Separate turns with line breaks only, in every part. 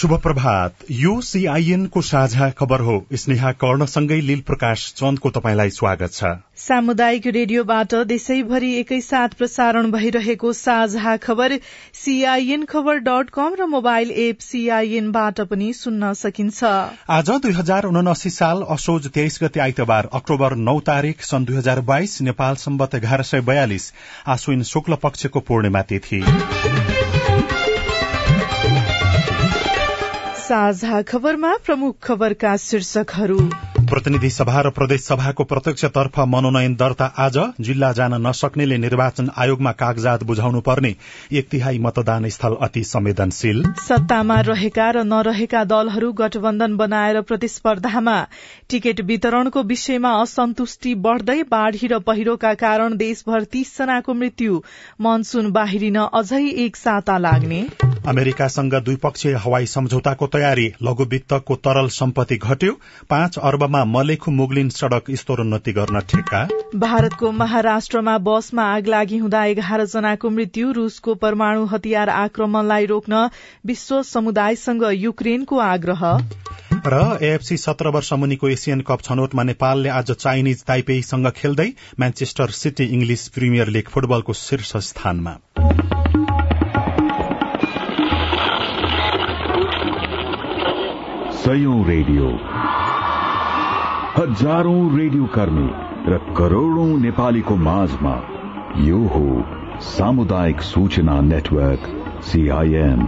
शुभ प्रभात यो सीआईएन को साझा खबर हो। स्नेहा कर्णसँगै लील प्रकाश चन्दको तपाईँलाई स्वागत छ।
सामुदायिक रेडियोबाट देशैभरि एकैसाथ प्रसारण भइरहेको साझा खबर सीआईएन खबर डट कम र मोबाइल एप सीआईएनबाट पनि सुन्न सकिन्छ।
आज दुई हजार उनासी साल असोज तेइस गते आइतबार अक्टोबर नौ तारीक सन् दुई हजार बाइस नेपाल सम्बत एघार सय बयालिस आश्विन शुक्ल पक्षको पूर्णिमा तिथि।
साझा खबरमा प्रमुख खबरका शीर्षकहरू।
प्रतिनिधि सभा र प्रदेश सभाको प्रत्यक्षतर्फ मनोनयन दर्ता आज जिल्ला जान नसक्नेले निर्वाचन आयोगमा कागजात बुझाउनु पर्ने। एक तिहाई मतदान स्थल अति संवेदनशील।
सत्तामा रहेका र नरहेका दलहरू गठबन्धन बनाएर प्रतिस्पर्धामा। टिकट वितरणको विषयमा असन्तुष्टि बढ़दै बाढ़ी र पहिरोका कारण देशभर तीस जनाको मृत्यु। मनसून बाहिरिन अझै एक साता लाग्ने।
अमेरिकासँग द्विपक्षीय हवाई सम्झौताको तयारी लघु वित्तको तरल सम्पत्ति घट्यो पाँच अर्बमा मलेखु मुगलिन सड़क स्तरोन्नति गर्न ठेक्का
भारतको महाराष्ट्रमा बसमा आग लागि हुँदा एघार जनाको मृत्यु रूसको परमाणु हतियार आक्रमणलाई रोक्न विश्व समुदायसँग युक्रेनको आग्रह।
र एएफसी सत्र वर्ष मुनिको एसियन कप छनौटमा नेपालले आज चाइनिज ताइपेईसँग खेल्दै Manchester City English Premier League फुटबलको शीर्ष स्थानमा।
सयौं रेडियो। हजारौं रेडियो कर्मी र करोड़ौं नेपालीको माझमा यो हो सामुदायिक सूचना नेटवर्क सीआईएन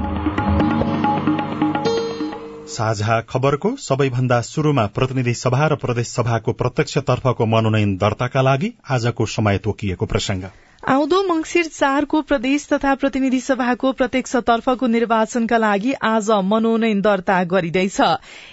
साझा खबरको सबैभन्दा शुरूमा प्रतिनिधि सभा र प्रदेश सभाको प्रत्यक्षतर्फको मनोनयन दर्ताका लागि आजको समय तोकिएको प्रसंग
आउँदो मंगिर चारको प्रदेश तथा प्रतिनिधि सभाको प्रत्यक्षतर्फको निर्वाचनका लागि आज मनोनयन दर्ता गरिँदैछ।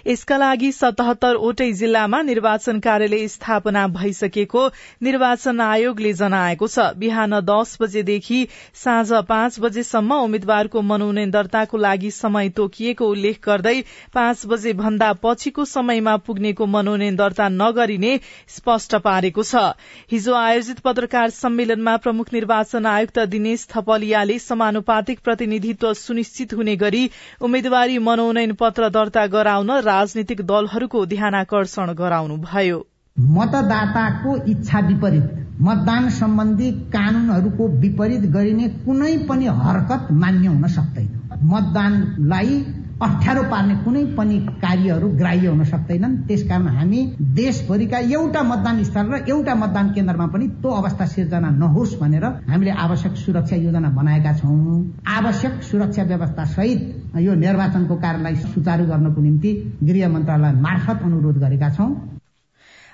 यसका लागि सतहत्तरवटै जिल्लामा निर्वाचन कार्यालय स्थापना भइसकेको निर्वाचन आयोगले जनाएको छ। बिहान दस बजेदेखि साँझ पाँच बजेसम्म उम्मेद्वारको मनोनयन दर्ताको लागि समय तोकिएको उल्लेख गर्दै पाँच बजे भन्दा पछिको समयमा पुग्नेको मनोनयन दर्ता नगरिने स्पष्ट पारेको छ। हिजो आयोजित पत्रकार सम्मेलनमा प्रमुख निर्वाचन आयुक्त दिनेश थपलियाले समानुपातिक प्रतिनिधित्व सुनिश्चित हुने गरी उम्मेद्वारी मनोनयन पत्र दर्ता गराउन राजनीतिक दलहरूको ध्यानाकर्षण गराउनुभयो।
मतदाताको इच्छा विपरीत मतदान सम्बन्धी कानूनहरूको विपरीत गरिने कुनै पनि हरकत मान्य हुन सक्दैन। मतदानलाई अप्ठ्यारो पार्ने कुनै पनि कार्यहरू ग्राह्य हुन सक्दैनन्। त्यसकारण हामी देशभरिका एउटा मतदान स्थल र एउटा मतदान केन्द्रमा पनि त्यो अवस्था सिर्जना नहोस् भनेर हामीले आवश्यक सुरक्षा योजना बनाएका छौँ। आवश्यक सुरक्षा व्यवस्था सहित यो निर्वाचनको कार्यलाई सुचारू गर्नको निम्ति गृह मन्त्रालय मार्फत अनुरोध गरेका छौँ।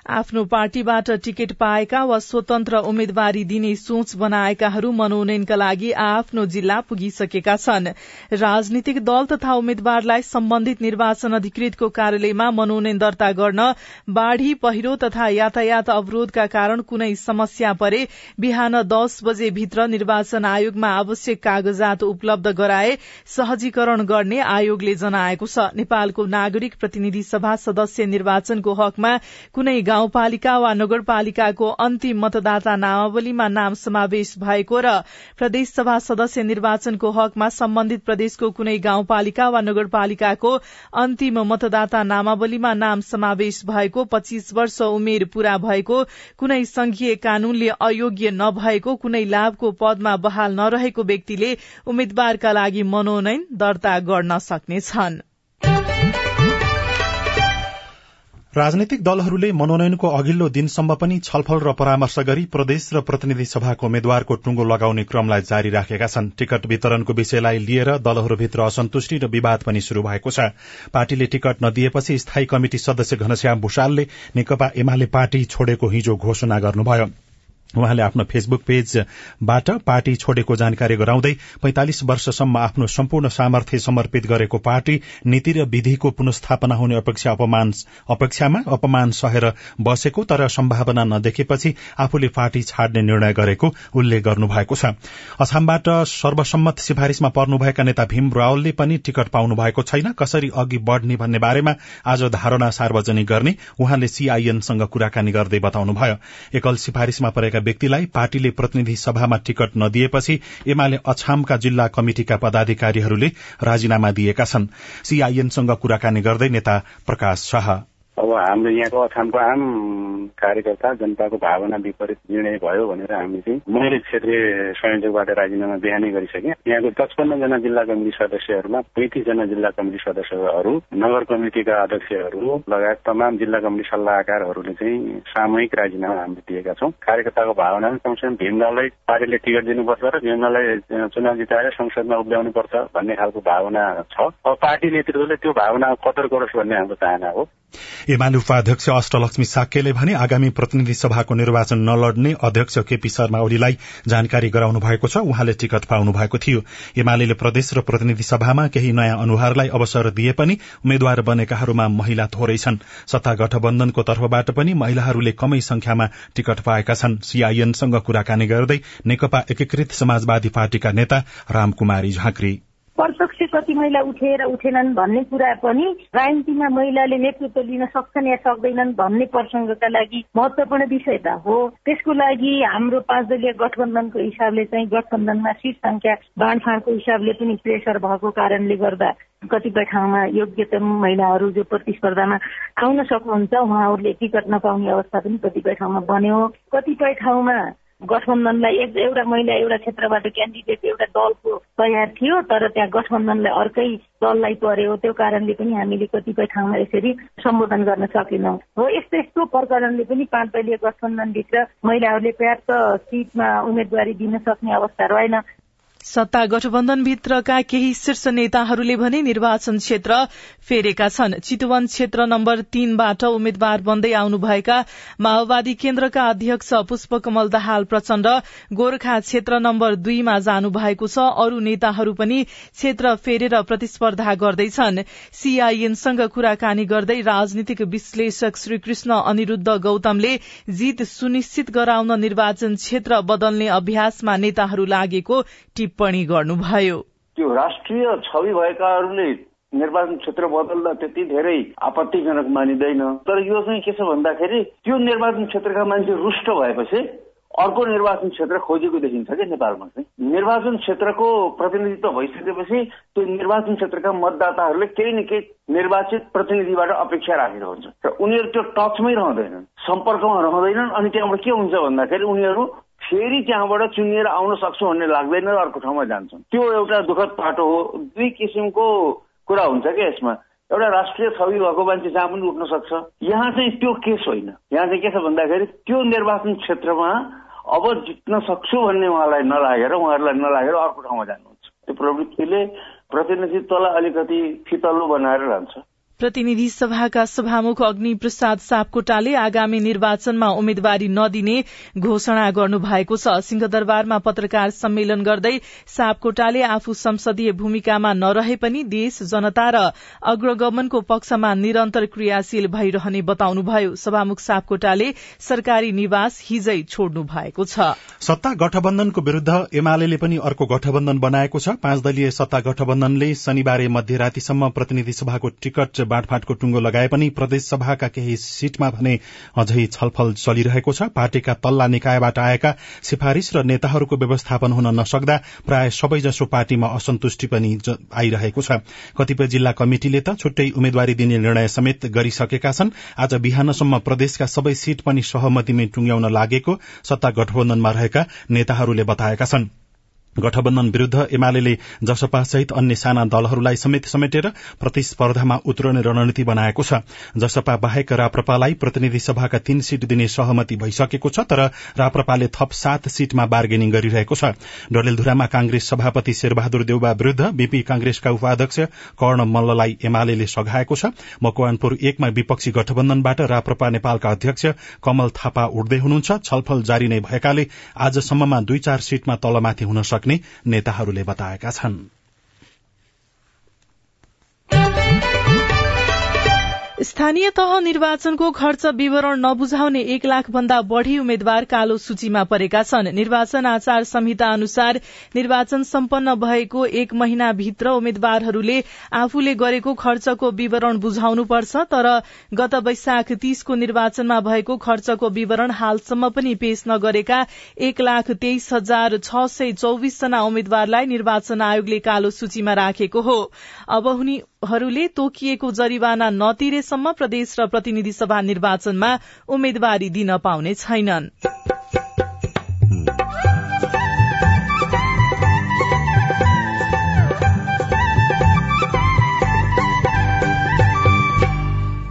आफ्नो पार्टीबाट टिकट पाएका वा स्वतन्त्र उम्मेद्वारी दिने सोच बनाएकाहरू मनोनयनका लागि आफ्नो जिल्ला पुगिसकेका छन्। राजनीतिक दल तथा उम्मेद्वारलाई सम्बन्धित निर्वाचन अधिकृतको कार्यालयमा मनोनयन दर्ता गर्न बाढ़ी पहिरो तथा यातायात अवरोधका कारण कुनै समस्या परे बिहान दस बजे भित्र निर्वाचन आयोगमा आवश्यक कागजात उपलब्ध गराए सहजीकरण गर्ने आयोगले जनाएको छ। नेपालको नागरिक प्रतिनिधि सभा सदस्य निर्वाचनको हकमा कुनै गाउँपालिका वा नगरपालिकाको अन्तिम मतदाता नामावलीमा नाम समावेश भएको र प्रदेशसभा सदस्य निर्वाचनको हकमा सम्बन्धित प्रदेशको कुनै गाउँपालिका वा नगरपालिकाको अन्तिम मतदाता नामावलीमा नाम समावेश भएको पच्चीस वर्ष उमेर पूरा भएको कुनै संघीय कानूनले अयोग्य नभएको कुनै लाभको पदमा बहाल नरहेको व्यक्तिले उम्मेद्वारका लागि मनोनयन दर्ता गर्न सक्नेछन्।
राजनैतिक दलहरूले मनोनयनको अघिल्लो दिनसम्म पनि छलफल र परामर्श गरी प्रदेश र प्रतिनिधि सभाको उम्मेद्वारको टुंगो लगाउने क्रमलाई जारी राखेका छन्। टिकट वितरणको विषयलाई लिएर दलहरूभित्र असन्तुष्टि र विवाद पनि शुरू भएको छ। पार्टीले टिकट नदिएपछि स्थायी कमिटी सदस्य घनश्याम भूषालले नेकपा एमाले पार्टी छोडेको हिजो घोषणा गर्नुभयो। उहाँले आफ्नो फेसबुक पेजबाट पार्टी छोडेको जानकारी गराउँदै पैंतालिस वर्षसम्म आफ्नो सम्पूर्ण सामर्थ्य समर्पित गरेको पार्टी नीति र विधिको पुनस्थापना हुने अपेक्षा अपेक्षामा अपमान सहेर बसेको तर सम्भावना नदेखेपछि आफूले पार्टी छाड्ने निर्णय गरेको उल्लेख गर्नुभएको छ। असमबाट सर्वसम्मत सिफारिशमा पर्नुभएका नेता भीम रावलले पनि टिकट पाउनु भएको छैन। कसरी अघि बढ़ने भन्ने बारेमा आज धारणा सार्वजनिक गर्ने उहाँले सीआईएनसँग कुराकानी गर्दै बताउनुभयो। एकल सिफारिशमा परेका व्यक्तिलाई पार्टीले प्रतिनिधि सभामा टिकट नदिएपछि एमाले अछामका जिल्ला कमिटिका पदाधिकारीहरूले राजीनामा दिएका छन्। सीआईएनसँग कुराकानी गर्दै नेता प्रकाश शाह।
अब हाम्रो यहाँको अछामको आम कार्यकर्ता जनताको भावना विपरीत निर्णय भयो भनेर हामी चाहिँ मैले क्षेत्रीय संयोजकबाट राजीनामा बिहानै गरिसकेँ। यहाँको पचपन्नजना जिल्ला कमिटी सदस्यहरूमा पैँतिसजना जिल्ला कमिटी सदस्यहरू नगर कमिटिका अध्यक्षहरू लगायत तमाम जिल्ला कमिटी सल्लाहकारहरूले चाहिँ सामूहिक राजीनामा हामीले दिएका छौँ। कार्यकर्ताको भावना कमसेकम भीमलाललाई पार्टीले टिकट दिनुपर्छ र भीमलाललाई चुनाव जिताएर संसदमा उभ्याउनु पर्छ भन्ने खालको भावना छ। अब पार्टी नेतृत्वले त्यो भावना कदर गरोस् भन्ने हाम्रो चाहना हो।
एमाले उपाध्यक्ष अष्टलक्ष्मी साक्यले भने आगामी प्रतिनिधि सभाको निर्वाचन नलड्ने अध्यक्ष केपी शर्मा ओलीलाई जानकारी गराउनु भएको छ। उहाँले टिकट पाउनु भएको थियो। एमाले प्रदेश र प्रतिनिधि सभामा केही नयाँ अनुहारलाई अवसर दिए पनि उम्मेद्वार बनेकाहरूमा महिला थोरै छन्। सत्ता गठबन्धनको तर्फबाट पनि महिलाहरूले कमै संख्यामा टिकट पाएका छन्। सीआईएनसँग कुराकानी गर्दै नेकपा एकीकृत समाजवादी पार्टीका नेता रामकुमारी झाँक्री।
प्रत्यक्ष कति महिला उठेर उठेनन् भन्ने कुरा पनि राजनीतिमा महिलाले नेतृत्व लिन सक्छन् या सक्दैनन् भन्ने प्रसङ्गका लागि महत्वपूर्ण विषय त हो। त्यसको लागि हाम्रो पाँच दलीय गठबन्धनको हिसाबले चाहिँ गठबन्धनमा सिट संख्या बाँडफाँडको हिसाबले पनि प्रेसर भएको कारणले गर्दा कतिपय ठाउँमा योग्यतम महिलाहरू जो प्रतिस्पर्धामा आउन सक्नुहुन्छ उहाँहरूले टिकट नपाउने अवस्था पनि कतिपय ठाउँमा बन्यो। कतिपय ठाउँमा गठबन्धनलाई एउटा महिला एउटा क्षेत्रबाट क्यान्डिडेट एउटा दलको तयार थियो तर त्यहाँ गठबन्धनलाई अर्कै दललाई पर्यो त्यो कारणले पनि हामीले कतिपय ठाउँमा यसरी सम्बोधन गर्न सकेनौँ। हो यस्तो यस्तो प्रकरणले पनि पाँच दलीय गठबन्धनभित्र महिलाहरूले पर्याप्त सिटमा उम्मेदवारी दिन सक्ने अवस्था रहेन।
सत्ता गठबन्धनभित्रका केही शीर्ष नेताहरूले भने निर्वाचन क्षेत्र फेरेका छन्। चितवन क्षेत्र नम्बर तीनबाट उम्मेद्वार बन्दै आउनुभएका माओवादी केन्द्रका अध्यक्ष पुष्पकमल दाहाल प्रचण्ड गोर्खा क्षेत्र नम्बर दुईमा जानु भएको छ। अरू नेताहरू पनि क्षेत्र फेरेर प्रतिस्पर्धा गर्दैछन्। सीआईएनसँग कुराकानी गर्दै राजनीतिक विश्लेषक श्रीकृष्ण अनिरूद्ध गौतमले जीत सुनिश्चित गराउन निर्वाचन क्षेत्र बदल्ने अभ्यासमा नेताहरू लागेको टिप्पणी गर्नुभयो।
त्यो राष्ट्रिय छवि भएकाहरूले निर्वाचन क्षेत्र बदल्दा त्यति धेरै आपत्तिजनक मानिँदैन। तर यो चाहिँ के छ भन्दाखेरि त्यो निर्वाचन क्षेत्रका मान्छे रुष्ट भएपछि अर्को निर्वाचन क्षेत्र खोजेको देखिन्छ क्या नेपालमा चाहिँ। निर्वाचन क्षेत्रको प्रतिनिधित्व भइसकेपछि त्यो निर्वाचन क्षेत्रका मतदाताहरूले केही न केही निर्वाचित प्रतिनिधिबाट अपेक्षा राखेको हुन्छ। र उनीहरू त्यो टचमै रहँदैनन् सम्पर्कमा रहँदैनन् अनि त्यहाँबाट के हुन्छ भन्दाखेरि उनीहरू फेरि त्यहाँबाट चुनिएर आउन सक्छु भन्ने लाग्दैन र अर्को ठाउँमा जान्छन्। त्यो एउटा दुःखद पाटो हो। दुई किसिमको कुरा हुन्छ क्या यसमा। एउटा राष्ट्रिय छवि भएको मान्छे जहाँ पनि उठ्न सक्छ। यहाँ चाहिँ त्यो केस होइन। यहाँ चाहिँ के छ भन्दाखेरि त्यो निर्वाचन क्षेत्रमा अब जित्न सक्छु भन्ने उहाँलाई नलागेर उहाँहरूलाई नलागेर अर्को ठाउँमा जानुहुन्छ। त्यो प्रवृत्तिले प्रतिनिधित्वलाई अलिकति फितलो बनाएर लान्छ।
प्रतिनिधि सभाका सभामुख अग्नि प्रसाद सापकोटाले आगामी निर्वाचनमा उम्मेद्वारी नदिने घोषणा गर्नु भएको छ। सिंहदरबारमा पत्रकार सम्मेलन गर्दै सापकोटाले आफू संसदीय भूमिकामा नरहे पनि देश जनता र अग्रगमनको पक्षमा निरन्तर क्रियाशील भइरहने बताउनुभयो। सभामुख सापकोटाले सरकारी निवास हिजै छोड्नु भएको छ।
सत्ता गठबन्धनको विरूद्ध एमाले पनि अर्को गठबन्धन बनाएको छ। पाँच दलीय सत्ता गठबन्धनले शनिबार मध्यरातीसम्म प्रतिनिधि सभाको टिकट बाँडफाँटको टुङ्गो लगाए पनि प्रदेश सभाका केही सीटमा भने अझै छलफल चलिरहेको छ। पार्टीका तल्ला निकायबाट आएका सिफारिश र नेताहरूको व्यवस्थापन हुन नसक्दा प्राय सबैजसो पार्टीमा असन्तुष्टि पनि आइरहेको छ। कतिपय जिल्ला कमिटिले त छुट्टै उम्मेद्वारी दिने निर्णय समेत गरिसकेका छन्। आज बिहानसम्म प्रदेशका सबै सीट पनि सहमतिमै टुंग्याउन लागेको सत्ता गठबन्धनमा रहेका नेताहरूले बताएका छनृ। गठबन्धन विरूद्ध एमाले जसपा सहित अन्य साना दलहरूलाई समेत समेटेर प्रतिस्पर्धामा उत्रने रणनीति बनाएको छ। जसपा बाहेक राप्रपालाई प्रतिनिधि सभाका तीन सीट दिने सहमति भइसकेको छ तर राप्रपाले थप सात सीटमा बार्गेनिङ गरिरहेको छ। डडेलधुरामा कांग्रेस सभापति शेरबहादुर देउबा विरूद्ध बीपी कांग्रेसका उपाध्यक्ष कर्ण मल्ललाई एमाले सघाएको छ। मकवानपुर एकमा विपक्षी गठबन्धनबाट राप्रपा नेपालका अध्यक्ष कमल थापा उठ्दै हुनुहुन्छ। छलफल जारी नै भएकाले आजसम्ममा दुई चार सीटमा तलमाथि हुन सक्छ सक्ने नेताहरूले बताएका छनृ।
स्थानीय तह निर्वाचनको खर्च विवरण नबुझाउने एक लाख भन्दा बढ़ी उम्मेद्वार कालो सूचीमा परेका छन्। निर्वाचन आचार संहिता अनुसार निर्वाचन सम्पन्न भएको एक महिनाभित्र उम्मेद्वारहरूले आफूले गरेको खर्चको विवरण बुझाउनुपर्छ तर गत वैशाख तीसको निर्वाचनमा भएको खर्चको विवरण हालसम्म पनि पेश नगरेका एक लाख तेइस हजार छ सय चौविस जना उम्मेद्वारलाई निर्वाचन आयोगले कालो सूचीमा राखेको हो। अब उनीहरूले तोकिएको जरिवाना नतिरेसम्म प्रदेश र प्रतिनिधि सभा निर्वाचनमा उम्मेद्वारी दिन पाउने छैनन्।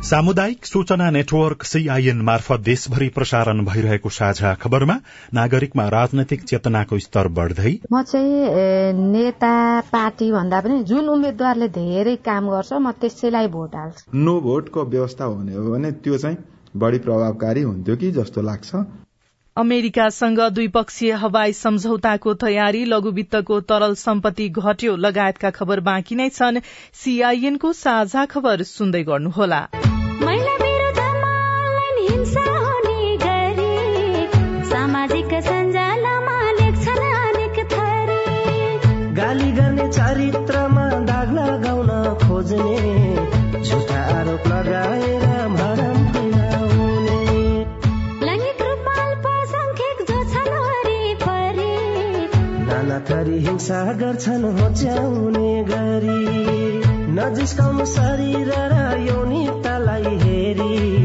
सामुदायिक सूचना नेटवर्क सीआईएन मार्फत देशभरि प्रसारण भइरहेको साझा खबरमा नागरिकमा राजनैतिक चेतनाको स्तर बढ़दै
म चाहिँ नेता पार्टी भन्दा पनि जुन उम्मेद्वारले धेरै काम गर्छ म त्यसैलाई भोट हाल्छु।
नो भोटको व्यवस्था हुने हो भने त्यो चाहिँ बढ़ी प्रभावकारी हुन्थ्यो कि जस्तो लाग्छ।
अमेरिकासँग द्विपक्षीय हवाई सम्झौताको तयारी लघुवित्तको तरल सम्पत्ति घट्यो लगायतका खबर बाँकी नै छन्। सीआईएनको साझा खबर सुन्दै गर्नुहोला।
गाली गर्ने चरित्रमा दाग लगाउन खोज्ने झुटा आरोप लगाएर थरी हिंसा गर्छन् होच्याउने गरी। नजिस्काउनु शरीर र यौनिकतालाई हेरी।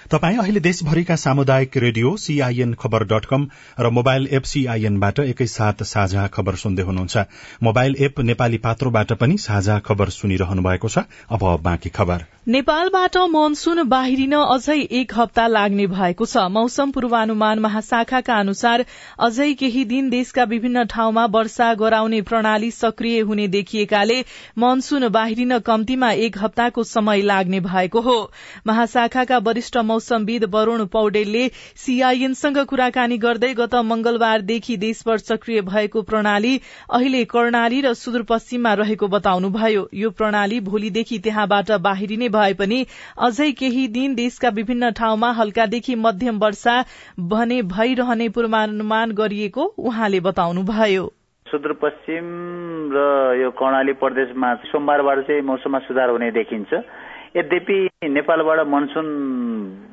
तपाई अहिले देशभरिका सामुदायिक radio CIN Khabar dot com र मोबाइल एप सीआईएनबाट एकैसाथ साझा खबर सुन्दै हुनुहुन्छ। मोबाइल एप नेपाली पात्रोबाट पनि साझा खबर सुनिरहनु भएको छ। अब बाँकी खबर।
नेपालबाट मनसून बाहिरिन अझै एक हप्ता लाग्ने भएको छ। मौसम पूर्वानुमान महाशाखाका अनुसार अझै केही दिन देशका विभिन्न ठाउँमा वर्षा गराउने प्रणाली सक्रिय हुने देखिएकाले मनसून बाहिरिन कम्तीमा एक हप्ताको समय लाग्ने भएको हो। महाशाखाका वरिष्ठ मौसमविद वरूण पौडेलले सीआईएनसँग कुराकानी गर्दै गत मंगलबारदेखि देशभर सक्रिय भएको प्रणाली अहिले कर्णाली र सुदूरपश्चिममा रहेको बताउनुभयो। यो प्रणाली भोलिदेखि त्यहाँबाट बाहिरिने भए पनि अझै केही दिन देशका विभिन्न ठाउँमा हल्कादेखि मध्यम वर्षा भने भइरहने पूर्वानुमान गरिएको उहाँले बताउनुभयो।
सुदूरपश्चिम र यो कर्णाली प्रदेशमा सोमबारबाट चाहिँ मौसममा सुधार हुने देखिन्छ। यद्यपि नेपालबाट मनसुन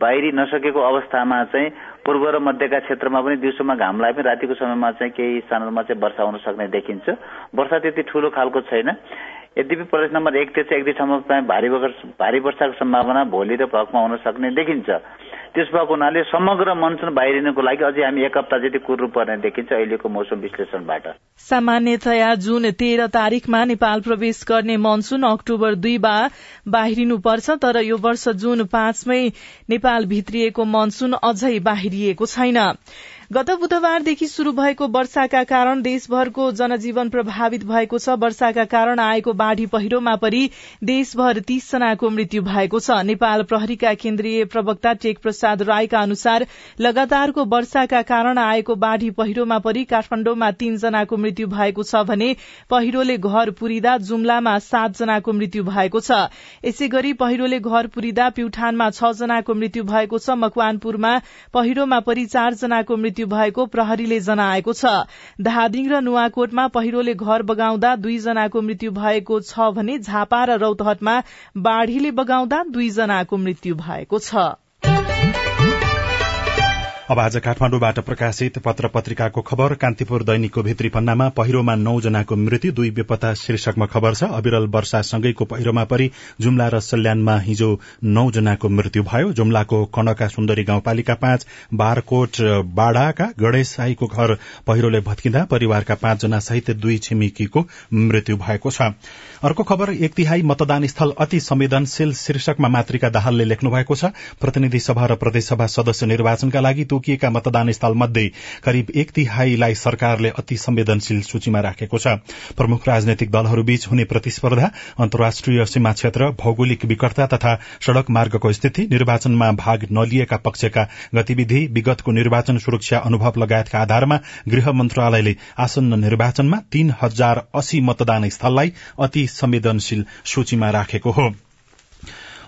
बाहिरी नसकेको अवस्थामा चाहिँ पूर्व र मध्यका क्षेत्रमा पनि दिउँसोमा घाम लागे पनि रातिको समयमा चाहिँ केही स्थानहरूमा चाहिँ वर्षा हुन सक्ने देखिन्छ। वर्षा त्यति ठूलो खालको छैन। यद्यपि प्रदेश नम्बर एक त्यसै एक दुई ठाउँमा भारी भारी वर्षाको सम्भावना भोलि र भकमा हुन सक्ने देखिन्छ। त्यस भएको हुनाले समग्र मनसुन बाहिरिनको लागि अझै हामी एक हप्ता जति कुर्नु पर्ने देखिन्छ अहिलेको मौसम विश्लेषणबाट।
सामान्यतया जुन तेह्र तारीकमा नेपाल प्रवेश गर्ने मनसून अक्टोबर दुईमा बाहिरिनुपर्छ तर यो वर्ष जुन पाँचमै नेपाल भित्रिएको मनसून अझै बाहिरिएको छैन। गत बुधबारदेखि शुरू भएको वर्षाका कारण देशभरको जनजीवन प्रभावित भएको छ। वर्षाका कारण आएको बाढ़ी पहिरोमा परि देशभर तीस जनाको मृत्यु भएको छ। नेपाल प्रहरीका केन्द्रीय प्रवक्ता टेक प्रसाद राईका अनुसार लगातारको वर्षाका कारण आएको बाढ़ी पहिरोमा परि काठमाण्डुमा तीन जनाको मृत्यु भएको छ भने पहिरोले घर पुरिँदा जुम्लामा सात जनाको मृत्यु भएको छ। यसै गरी पहिरोले घर पुरिँदा प्युठानमा छ जनाको मृत्यु भएको छ। मकवानपुरमा पहिरोमा परि चार जनाको मृत्यु मृत्यु भएको प्रहरीले जनाएको छ। धादिङ र नुवाकोटमा पहिरोले घर बगाउँदा दुईजनाको मृत्यु भएको छ भने झापा र रौतहटमा बाढ़ीले बगाउँदा दुईजनाको मृत्यु भएको छ।
अब आज काठमाडौँबाट प्रकाशित पत्र पत्रिकाको खबर कान्तिपुर दैनिकको भित्री पन्नामा पहिरोमा नौजनाको मृत्यु दुई बेपत्ता शीर्षकमा खबर छ। अविरल वर्षासँगैको पहिरोमा परि जुम्ला र सल्यानमा हिजो नौजनाको मृत्यु भयो। जुम्लाको कणका सुन्दरी गाउँपालिका पाँच बारकोट बाडाका गणेश साईको घर पहिरोले भत्किँदा परिवारका पाँचजना सहित दुई छिमेकीको मृत्यु भएको छ। अर्को खबर एक तिहाई मतदान स्थल अति संवेदनशील शीर्षकमा मातृका दाहालले लेख्नु भएको छ। प्रतिनिधि सभा र प्रदेशसभा सदस्य निर्वाचनका लागि तोकिएका मतदान स्थल मध्ये करिब एक तिहाईलाई सरकारले अति संवेदनशील सूचीमा राखेको छ। प्रमुख राजनैतिक दलहरूबीच हुने प्रतिस्पर्धा अन्तर्राष्ट्रिय सीमा क्षेत्र भौगोलिक विकटता तथा सड़क मार्गको स्थिति निर्वाचनमा भाग नलिएका पक्षका गतिविधि विगतको निर्वाचन सुरक्षा अनुभव लगायतका आधारमा गृह मन्त्रालयले आसन्न निर्वाचनमा तीन हजार अस्सी मतदान स्थललाई अति संवेदनशील सूचीमा राखेको हो।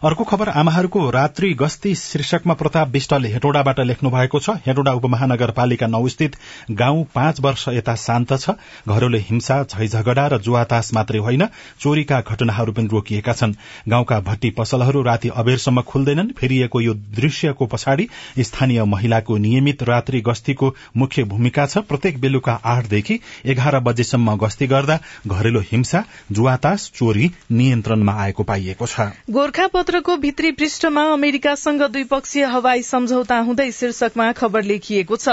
अर्को खबर आमाहरूको रात्रि गस्ती शीर्षकमा प्रताप विष्टले हेटौडाबाट लेख्नु भएको छ। हेटौडा उपमहानगरपालिका नौ स्थित गाउँ पाँच वर्ष यता शान्त छ। घरौले हिंसा झैझगडा र जुवातास मात्रै होइन चोरीका घटनाहरू पनि रोकिएका छन्। गाउँका भट्टी पसलहरू राति अबेरसम्म खुल्दैनन्। फेरिएको यो दृश्यको पछाडि स्थानीय महिलाको नियमित रात्रि गस्तीको मुख्य भूमिका छ। प्रत्येक बेलुका आठदेखि एघार बजेसम्म गस्ती गर्दा घरेलु हिंसा जुवातास चोरी नियन्त्रणमा आएको पाइएको छ।
पत्रको भित्री पृष्ठमा अमेरिकासँग द्विपक्षीय हवाई सम्झौता हुँदै शीर्षकमा खबर लेखिएको छ।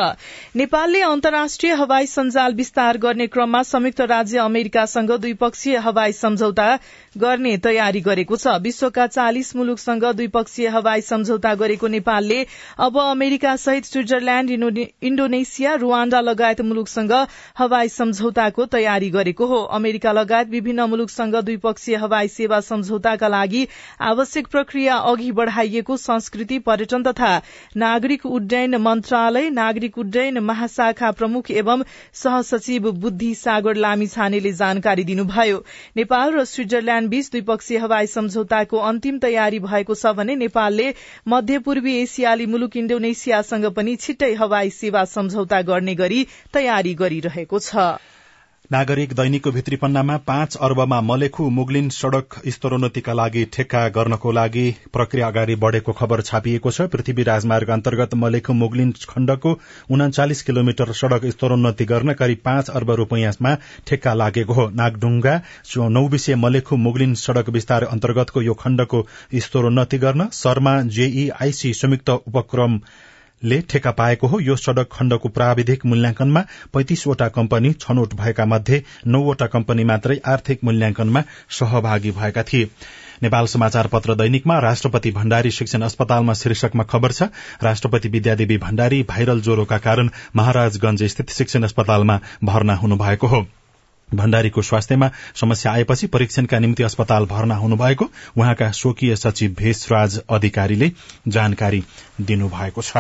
नेपालले अन्तर्राष्ट्रिय हवाई सञ्जाल विस्तार गर्ने क्रममा संयुक्त राज्य अमेरिकासँग द्विपक्षीय हवाई सम्झौता गर्ने तयारी गरेको छ। विश्वका चालिस मुलुकसँग द्विपक्षीय हवाई सम्झौता गरेको नेपालले अब अमेरिका सहित स्विजरल्याण्ड इण्डोनेसिया रुवाण्डा लगायत मुलुकसँग हवाई सम्झौताको तयारी गरेको हो। अमेरिका लगायत विभिन्न मुलुकसँग द्विपक्षीय हवाई सेवा सम्झौताका लागि आवश्यक प्रक्रिया अघि बढ़ाइएको संस्कृति पर्यटन तथा नागरिक उड्डयन मन्त्रालय नागरिक उड्डयन महाशाखा प्रमुख एवं सहसचिव बुद्धि सागर लामिछानेले जानकारी दिनुभयो। नेपाल र स्विजरल्याण्ड बीच द्विपक्षीय हवाई सम्झौताको अन्तिम तयारी भएको छ भने नेपालले मध्यपूर्वी एसियाली मुलुक इण्डोनेसियासँग पनि छिट्टै हवाई सेवा सम्झौता गर्ने गरी तयारी गरिरहेको छ।
नागरिक दैनिकको भित्री पन्नामा पाँच अर्बमा मलेखु मुगलिन सड़क स्तरोन्नतिका लागि ठेक्का गर्नको लागि प्रक्रिया अगाडि बढ़ेको खबर छापिएको छ। पृथ्वी राजमार्ग अन्तर्गत मलेखु मुगलिन खण्डको उनाचालिस किलोमिटर सड़क स्तरोन्नति गर्न करिब पाँच अर्ब रूपियाँमा ठेक्का लागेको हो। नागढुङ्गा नौविसे मलेखु मुगलिन सड़क विस्तार अन्तर्गतको यो खण्डको स्तरोन्नति गर्न शर्मा जेईआईसी संयुक्त उपक्रम ले ठेका पाएको हो। यो सड़क खण्डको प्राविधिक मूल्याङ्कनमा पैंतिसवटा कम्पनी छनौट भएका मध्ये नौवटा कम्पनी मात्रै आर्थिक मूल्याङ्कनमा सहभागी भएका थिए। नेपाल समाचार पत्र दैनिकमा राष्ट्रपति भण्डारी शिक्षण अस्पतालमा शीर्षकमा खबर छ राष्ट्रपति विद्यादेवी भण्डारी भाइरल ज्वरोका कारण महाराजगंज स्थित शिक्षण अस्पतालमा भर्ना हुनुभएको हो। भण्डारीको स्वास्थ्यमा समस्या आएपछि परीक्षणका निम्ति अस्पताल भर्ना हुनुभएको उहाँका स्वकीय सचिव भेषराज अधिकारीले जानकारी दिनुभएको छ।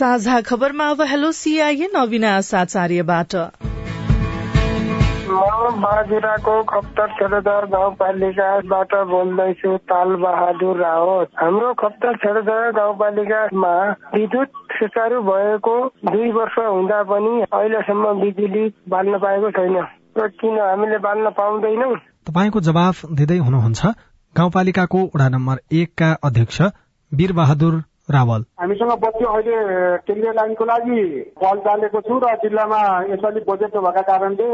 साझा खबरमा अब हेलो सीआईएन अविनाश आचार्यबाट।
म बाजुराको खप्तर छेडदार गाउँपालिकाबाट बोल्दैछु ताल बहादुर रावत। हाम्रो खप्तर छेडदार गाउँपालिकामा विद्युत सुचारू भएको दुई वर्ष हुँदा पनि अहिलेसम्म बिजुली बाल्न पाएको छैन। र किन हामीले बाल्न पाउँदैनौँ?
तपाईँको जवाफ दिँदै हुनुहुन्छ गाउँपालिकाको वडा नम्बर एकका अध्यक्ष वीरबहादुर रावल।
हामीसँग बत्ती अहिले केन्द्रीय लाइनको लागि कल चालेको छु र जिल्लामा यसपालि बजेट नभएका कारणले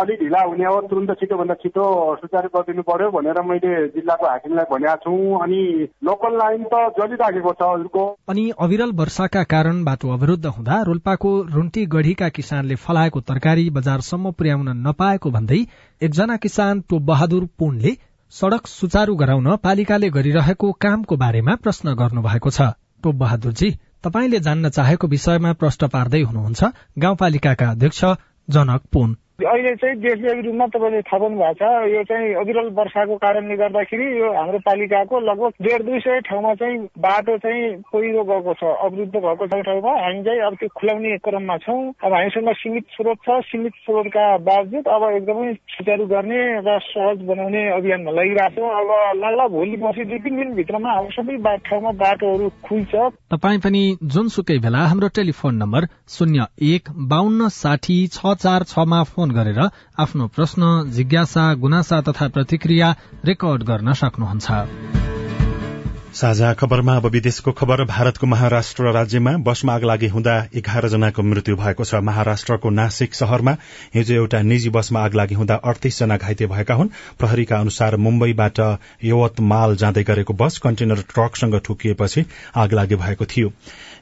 अलि ढिला हुने हो तुरन्त छिटोभन्दा छिटो सुचारू गरिदिनु पर्यो भनेर मैले जिल्लाको हाकिमलाई भनेको छु। अनि लोकल लाइन त जलिराखेको छ हजुरको।
अनि अविरल वर्षाका कारण बाटो अवरुद्ध हुँदा रोल्पाको रुन्टी गढीका किसानले फलाएको तरकारी बजारसम्म पुर्याउन नपाएको भन्दै एकजना किसान टो बहादुर पुनले सड़क सुचारू गराउन पालिकाले गरिरहेको कामको बारेमा प्रश्न गर्नु भएको छ। टोप बहादुरजी तपाईँले जान्न चाहेको विषयमा प्रश्न पार्दै हुनुहुन्छ। गाउँपालिकाका अध्यक्ष जनक पुन।
अहिले चाहिँ देशव्यापी रूपमा तपाईँले थाहा पाउनु भएको छ यो चाहिँ अविरल वर्षाको कारणले गर्दाखेरि यो हाम्रो पालिकाको लगभग डेढ दुई सय ठाउँमा चाहिँ बाटो चाहिँ पहिरो गएको छ अवरुद्ध भएको छ ठाउँमा। हामी चाहिँ अब त्यो खुलाउने क्रममा छौँ। अब हामीसँग सीमित स्रोत छ। सीमित स्रोतका बावजुद अब एकदमै सुचारू गर्ने र सहज बनाउने अभियानमा लागिरहेको छौँ। अब लाग्ला भोलि पर्सि दुई तिन दिनभित्रमा अब सबै ठाउँमा बाटोहरू खुल्छ।
तपाईँ पनि जुनसुकै बेला हाम्रो टेलिफोन नम्बर शून्य एक बान्न साठी छ चार छमा फोन गरेर आफ्नो प्रश्न जिज्ञासा गुनासा तथा प्रतिक्रिया रेकर्ड गर्न सक्नुहुन्छ।
साझा खबरमा अब विदेशको खबर। भारतको महाराष्ट्र राज्यमा बसमा आग लागि हुँदा एघार जनाको मृत्यु भएको छ। महाराष्ट्रको नासिक शहरमा हिजो एउटा निजी बसमा आग लागि हुँदा अडतीस जना घाइते भएका हुन्। प्रहरीका अनुसार मुम्बईबाट यवतमाल जाँदै गरेको बस कन्टेनर ट्रकसँग ठोकिएपछि आग लागि भएको थियो।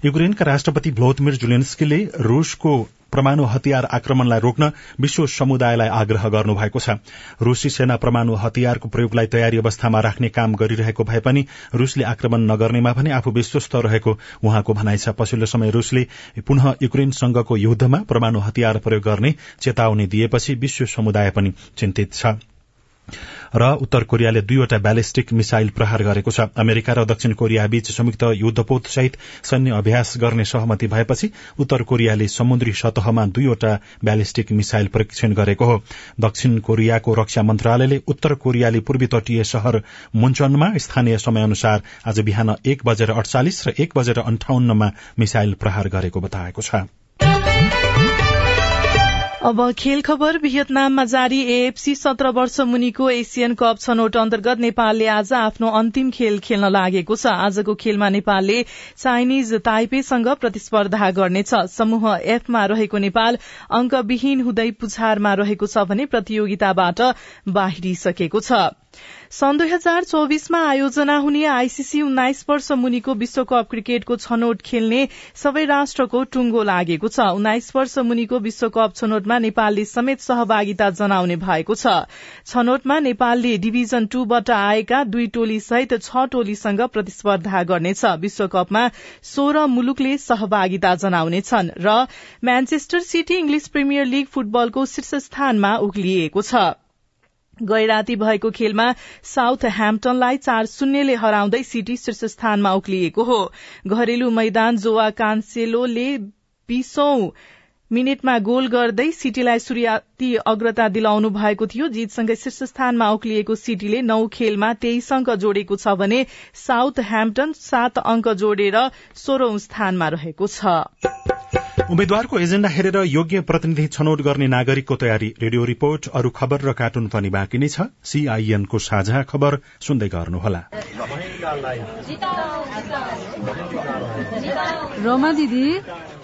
युक्रेनका राष्ट्रपति भ्लोदमिर जुलेन्स्कीले रूसको परमाणु हतियार आक्रमणलाई रोक्न विश्व समुदायलाई आग्रह गर्नुभएको छ। रूसी सेना परमाणु हतियारको प्रयोगलाई तयारी अवस्थामा राख्ने काम गरिरहेको भए पनि रूसले आक्रमण नगर्नेमा भने आफू विश्वस्त रहेको उहाँको भनाइ छ। पछिल्लो समय रूसले पुनः युक्रेनसँगको युद्धमा परमाणु हतियार प्रयोग गर्ने चेतावनी दिएपछि विश्व समुदाय पनि चिन्तित छ। र उत्तर कोरियाले दुईवटा ब्यालिस्टिक मिसाइल प्रहार गरेको छ। अमेरिका र दक्षिण कोरिया बीच संयुक्त युद्धपोत सहित सैन्य अभ्यास गर्ने सहमति भएपछि उत्तर कोरियाले समुद्री सतहमा दुईवटा ब्यालिस्टिक मिसाइल परीक्षण गरेको हो। दक्षिण कोरियाको रक्षा मन्त्रालयले उत्तर कोरियाली पूर्वी तटीय शहर मुन्चनमा स्थानीय समय अनुसार आज बिहान एक बजेर अडचालिस र एक बजेर अन्ठाउन्नमा मिसाइल प्रहार गरेको बताएको छ।
अब खेल खबर भियतनाममा जारी एएफसी सत्र वर्ष मुनिको एसियन कप छनौट अन्तर्गत नेपालले आज आफ्नो अन्तिम खेल खेल्न लागेको छ। आजको खेलमा नेपालले चाइनिज ताइपेसँग प्रतिस्पर्धा गर्नेछ। समूह एफमा रहेको नेपाल अंकविहीन हुँदै पुछारमा रहेको छ भने प्रतियोगिताबाट बाहिरिसकेको छ। सन् दुई हजार चौविसमा आयोजना हुने आईसीसी उन्नाइस वर्ष मुनिको विश्वकप क्रिकेटको छनौट खेल्ने सबै राष्ट्रको टुंगो लागेको छ। उन्नाइस वर्ष मुनिको विश्वकप छनौटमा नेपालले समेत सहभागिता जनाउने भएको छ। छनौटमा नेपालले डिभिजन टूबाट आएका दुई टोली सहित छ टोलीसँग प्रतिस्पर्धा गर्नेछ। विश्वकपमा सोह्र मुलुकले सहभागिता जनाउनेछन् र Manchester City English Premier League फुटबलको शीर्ष स्थानमा उक्लिएको छ। गैराती भएको खेलमा साउथ ह्याम्पटनलाई चार शून्यले हराउँदै सिटी शीर्ष स्थानमा उक्लिएको हो। घरेलु मैदान जोवा कान्सेलोले बीसौं मिनटमा गोल गर्दै सिटीलाई शुरूआती अग्रता दिलाउनु भएको थियो। जीतसँगै शीर्ष स्थानमा उक्लिएको सिटीले नौ खेलमा तेइस अंक जोडेको छ भने साउथ ह्याम्पटन सात अंक जोडेर सोह्रौं स्थानमा रहेको छ।
उम्मेद्वारको एजेण्डा हेरेर योग्य प्रतिनिधि छनौट गर्ने नागरिकको तयारी। रेडियो रिपोर्ट अरू खबर र कार्टुन पनि बाँकी नै छ। सीआईएनको साझा खबर सुन्दै गर्नुहोला।
रोमा दिदी।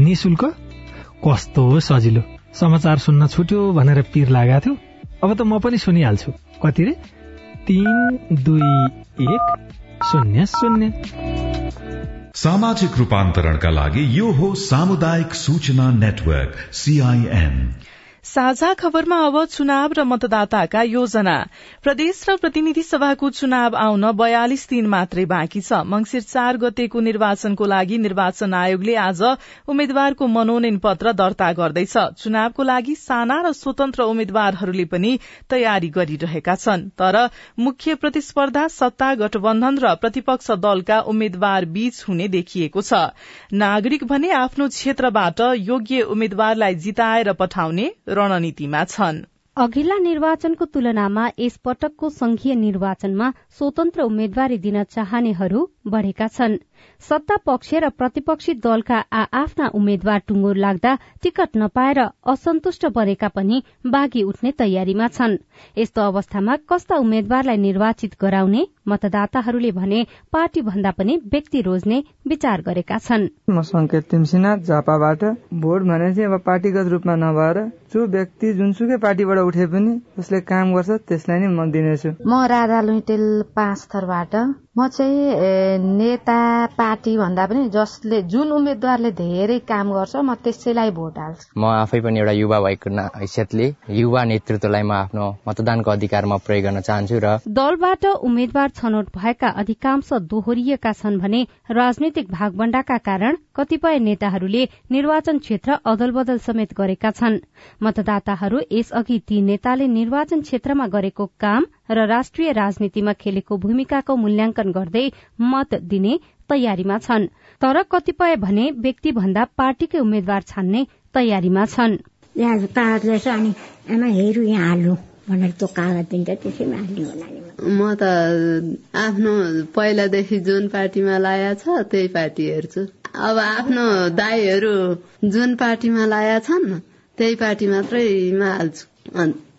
निशुल्क कस्तो सजिलो। समाचार सुन्न छुट्यो भनेर पिर लागेको थियो। अब त म पनि सुनिहाल्छु। कति रे? तीन दुई एक शून्य शून्य।
सामाजिक रूपान्तरणका लागि यो हो सामुदायिक सूचना नेटवर्क सीआईएन
साझा खबरमा अब चुनाव र मतदाताका योजना। प्रदेश र प्रतिनिधि सभाको चुनाव आउन बयालिस दिन मात्रै बाँकी छ। मंगिर चार गतेको निर्वाचनको लागि निर्वाचन आयोगले आज उम्मेद्वारको मनोनयन पत्र दर्ता गर्दैछ। चुनावको लागि साना र स्वतन्त्र उम्मेद्वारहरूले पनि तयारी गरिरहेका छन्। तर मुख्य प्रतिस्पर्धा सत्ता गठबन्धन र प्रतिपक्ष दलका उम्मेद्वार बीच हुने देखिएको छ। नागरिक भने आफ्नो क्षेत्रबाट योग्य उम्मेद्वारलाई जिताएर पठाउने रणनीतिमा छन्।
अघिल्ला निर्वाचनको तुलनामा यस पटकको संघीय निर्वाचनमा स्वतन्त्र उम्मेद्वारी दिन चाहनेहरू बढ़ेका छन्। सत्ता पक्ष र प्रतिपक्षी दलका आ आफ्ना उम्मेद्वार टुङ्गो लाग्दा टिकट नपाएर असन्तुष्ट बनेका पनि बाघी उठ्ने तयारीमा छन्। यस्तो अवस्थामा कस्ता उम्मेद्वारलाई निर्वाचित गराउने मतदाताहरूले भने पार्टी भन्दा पनि व्यक्ति रोज्ने विचार गरेका छन्।
म संकेत तिमसिना झापाबाट भोट भने चाहिँ अब पार्टीगत रूपमा नभएर जो व्यक्ति जुनसुकै पार्टीबाट उठे पनि जसले काम गर्छ त्यसलाई नै म दिनेछु।
म राधा लुइटेल पाँच थरबाट म चाहिँ नेता पार्टी भन्दा पनि जसले जुन उम्मेद्वारले धेरै काम गर्छ म त्यसैलाई भोट हाल्छु।
म आफै पनि एउटा युवा भएको हैसियतले युवा नेतृत्वलाई म आफ्नो मतदानको अधिकारमा प्रयोग गर्न चाहन्छु र
दलबाट उम्मेद्वार छनौट भएका अधिकांश दोहोरिएका छन् भने राजनैतिक भागबण्डाका कारण कतिपय नेताहरूले निर्वाचन क्षेत्र अदल बदल समेत गरेका छन्। मतदाताहरू यसअघि ती नेताले निर्वाचन क्षेत्रमा गरेको काम र राष्ट्रिय राजनीतिमा खेलेको भूमिकाको मूल्याङ्कन गर्दै मत दिने तयारीमा छन्। तर कतिपय भने व्यक्ति भन्दा पार्टीकै उम्मेद्वार छान्ने तयारीमा छन्।
यहाँ कागज रहेछ अनि आमा हेरु यहाँ हाल्नु भनेर त्यो कागज दिन्छ त्यसैमा हाल्ने होला
म त आफ्नो पहिलादेखि जुन पार्टीमा लाया छ त्यही पार्टी हेर्छु। अब आफ्नो दाईहरू जुन पार्टीमा लाया छन् त्यही पार्टी मात्रैमा हाल्छु।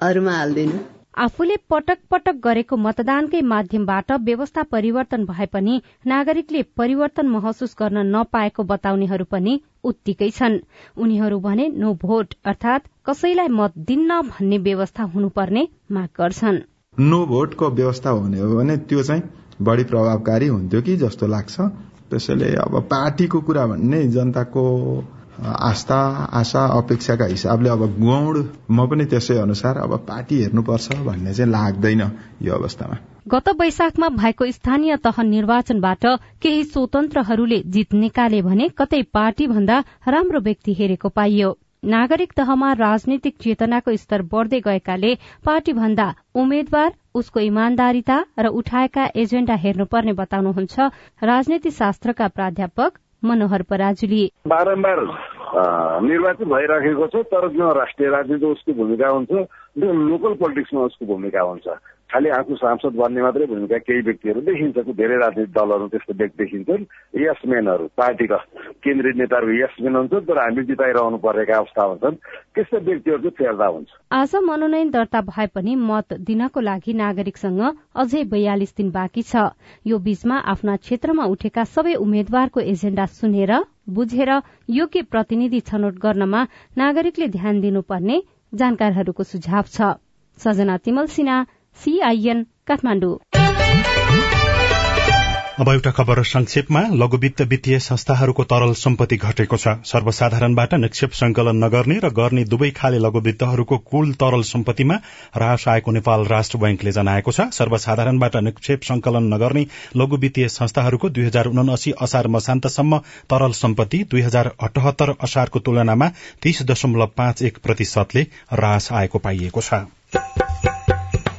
अरूमा हाल्दिनँ।
आफूले पटक पटक गरेको मतदानकै माध्यमबाट व्यवस्था परिवर्तन भए पनि नागरिकले परिवर्तन महसुस गर्न नपाएको बताउनेहरू पनि उत्तिकै छन्। उनीहरू भने नो भोट अर्थात कसैलाई मत दिन्न भन्ने व्यवस्था हुनुपर्ने माग गर्छन्
नो भोटको व्यवस्था हुने हो भने त्यो चाहिँ बढी प्रभावकारी हुन्थ्यो कि जस्तो लाग्छ। त्यसैले अब पार्टीको कुरा भन्ने जनताको आस्था आशा अपेक्षाका हिसाबले अब गौण म पनि त्यसै अनुसार अब पार्टी हेर्नुपर्छ भन्ने चाहिँ लाग्दैन यो अवस्थामा।
गत वैशाखमा भएको स्थानीय तह निर्वाचनबाट केही स्वतन्त्रहरूले जित निकाले भने कतै पार्टी भन्दा राम्रो व्यक्ति हेरेको पाइयो। नागरिक तहमा राजनीतिक चेतनाको स्तर बढ़दै गएकाले पार्टी भन्दा उम्मेद्वार उसको इमान्दारिता र उठाएका एजेण्डा हेर्नुपर्ने बताउनुहुन्छ राजनीति शास्त्रका प्राध्यापक मनोहर पराजुली।
बारम्बार। निर्वाचित भइराखेको छ तर जुन राष्ट्रिय राजनीति उसको भूमिका हुन्छ लोकल पोलिटिक्समा उसको भूमिका हुन्छ। खालि आफू सांसद बन्ने मात्रै भूमिका केही व्यक्तिहरू देखिन्छ धेरै राजनीतिक दलहरू त्यस्तो व्यक्ति देखिन्छन्। यसम्यानहरू पार्टीका केन्द्रीय नेताहरू यसम्यान हुन्छ तर हामी जिताइरहनु परेका अवस्था हुन्छन्। त्यस्तो व्यक्तिहरू चाहिँ फेर्दा हुन्छ।
आज मनोनयन दर्ता भए पनि मत दिनको लागि नागरिकसँग अझै बयालिस दिन बाँकी छ। यो बीचमा आफ्ना क्षेत्रमा उठेका सबै उम्मेद्वारको एजेण्डा सुनेर बुझेर योग्य प्रतिनिधि छनौट गर्नमा नागरिकले ध्यान दिनुपर्ने जानकारहरूको सुझाव छ। Sajana Timalsina CIN Kathmandu.
अब एउटा खबर संक्षेपमा लघुवित्त वित्तीय संस्थाहरूको तरल सम्पत्ति घटेको छ। सर्वसाधारणबाट निक्षेप संकलन नगर्ने र गर्ने दुवै खाले लघुवित्तहरूको कुल तरल सम्पत्तिमा ह्रास आएको नेपाल राष्ट्र बैंकले जनाएको छ। सर्वसाधारणबाट निक्षेप संकलन नगर्ने लघु वित्तीय संस्थाहरूको दुई हजार उनासी असार मसान्तसम्म तरल सम्पत्ति दुई हजार अठहत्तर असारको तुलनामा तीस दशमलव पाँच एक प्रतिशतले ह्रास आएको पाइएको छ।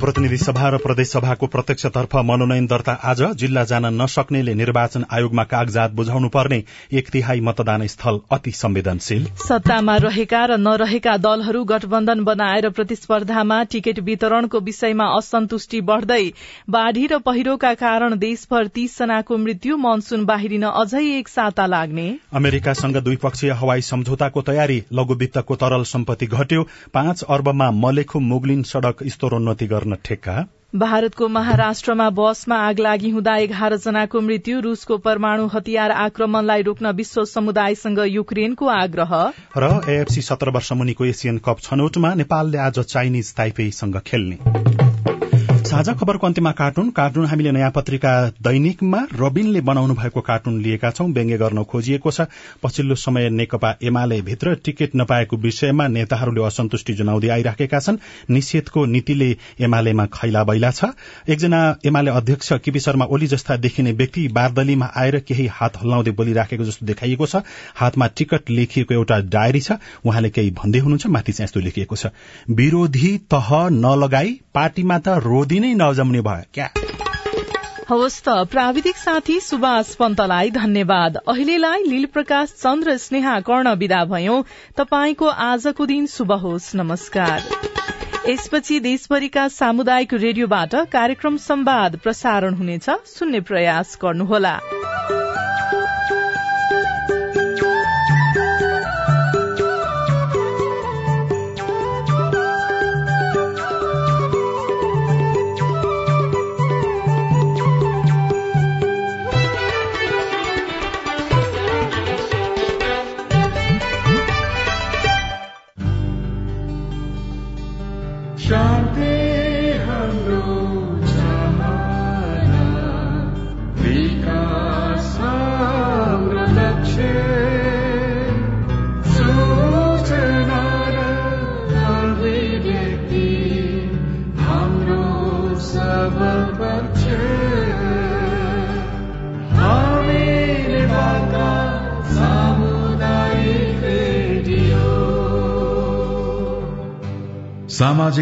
प्रतिनिधि सभा र प्रदेश सभाको प्रत्यक्षतर्फ मनोनयन दर्ता आज जिल्ला जान नसक्नेले निर्वाचन आयोगमा कागजात बुझाउनु पर्ने एक तिहाई मतदान स्थल अति संवेदनशील।
सत्तामा रहेका र नरहेका दलहरू गठबन्धन बनाएर प्रतिस्पर्धामा टिकट वितरणको विषयमा असन्तुष्टि बढ़दै बाढ़ी र पहिरोका कारण देशभर तीस जनाको मृत्यु मनसून बाहिरिन अझै एक साता लाग्ने।
अमेरिकासँग द्विपक्षीय हवाई सम्झौताको तयारी लघुवित्तको तरल सम्पत्ति घट्यो पाँच अर्बमा मलेखु मुगलिन सड़क स्तरोन्नति गर्न ठेक्का
भारतको महाराष्ट्रमा बसमा आग लागि हुँदा एघार जनाको मृत्यु रूसको परमाणु हतियार आक्रमणलाई रोक्न विश्व समुदायसँग युक्रेनको आग्रह।
र एएफसी सत्र वर्ष मुनिको एसियन कप छनौटमा नेपालले आज चाइनिज ताइपेईसँग खेल्ने। साझा खबरको अन्त्यमा कार्टुन। कार्टुन हामीले नयाँ पत्रिका दैनिकमा रबिनले बनाउनु भएको कार्टुन लिएका छौं। व्यङ्ग्य गर्न खोजिएको छ। पछिल्लो समय नेकपा एमाले भित्र टिकट नपाएको विषयमा नेताहरूले असन्तुष्टि जनाउँदै आइराखेका छन्। निषेधको नीतिले एमालेमा खैला बैला छ। एकजना एमाले अध्यक्ष केपी शर्मा ओली जस्ता देखिने व्यक्ति बारदलीमा आएर केही हात हल्लाउँदै बोलिराखेको जस्तो देखाइएको छ। हातमा टिकट लेखिएको एउटा डायरी छ। उहाँले केही भन्दै हुनुहुन्छ। माथि चाहिँ यस्तो लेखिएको छ। विरोधी तह नलगाई पार्टीमा त रोदी नै नजम्ने भयो क्या?
हवस् त प्राविधिक साथी सुभाष पन्तलाई धन्यवाद। अहिलेलाई लील प्रकाश चन्द्र स्नेहा कर्ण विदा भयो। तपाईँको आजको दिन शुभ होस् नमस्कार। यसपछि देशभरिका सामुदायिक रेडियोबाट कार्यक्रम संवाद प्रसारण हुनेछ। सुन्ने प्रयास गर्नुहोला।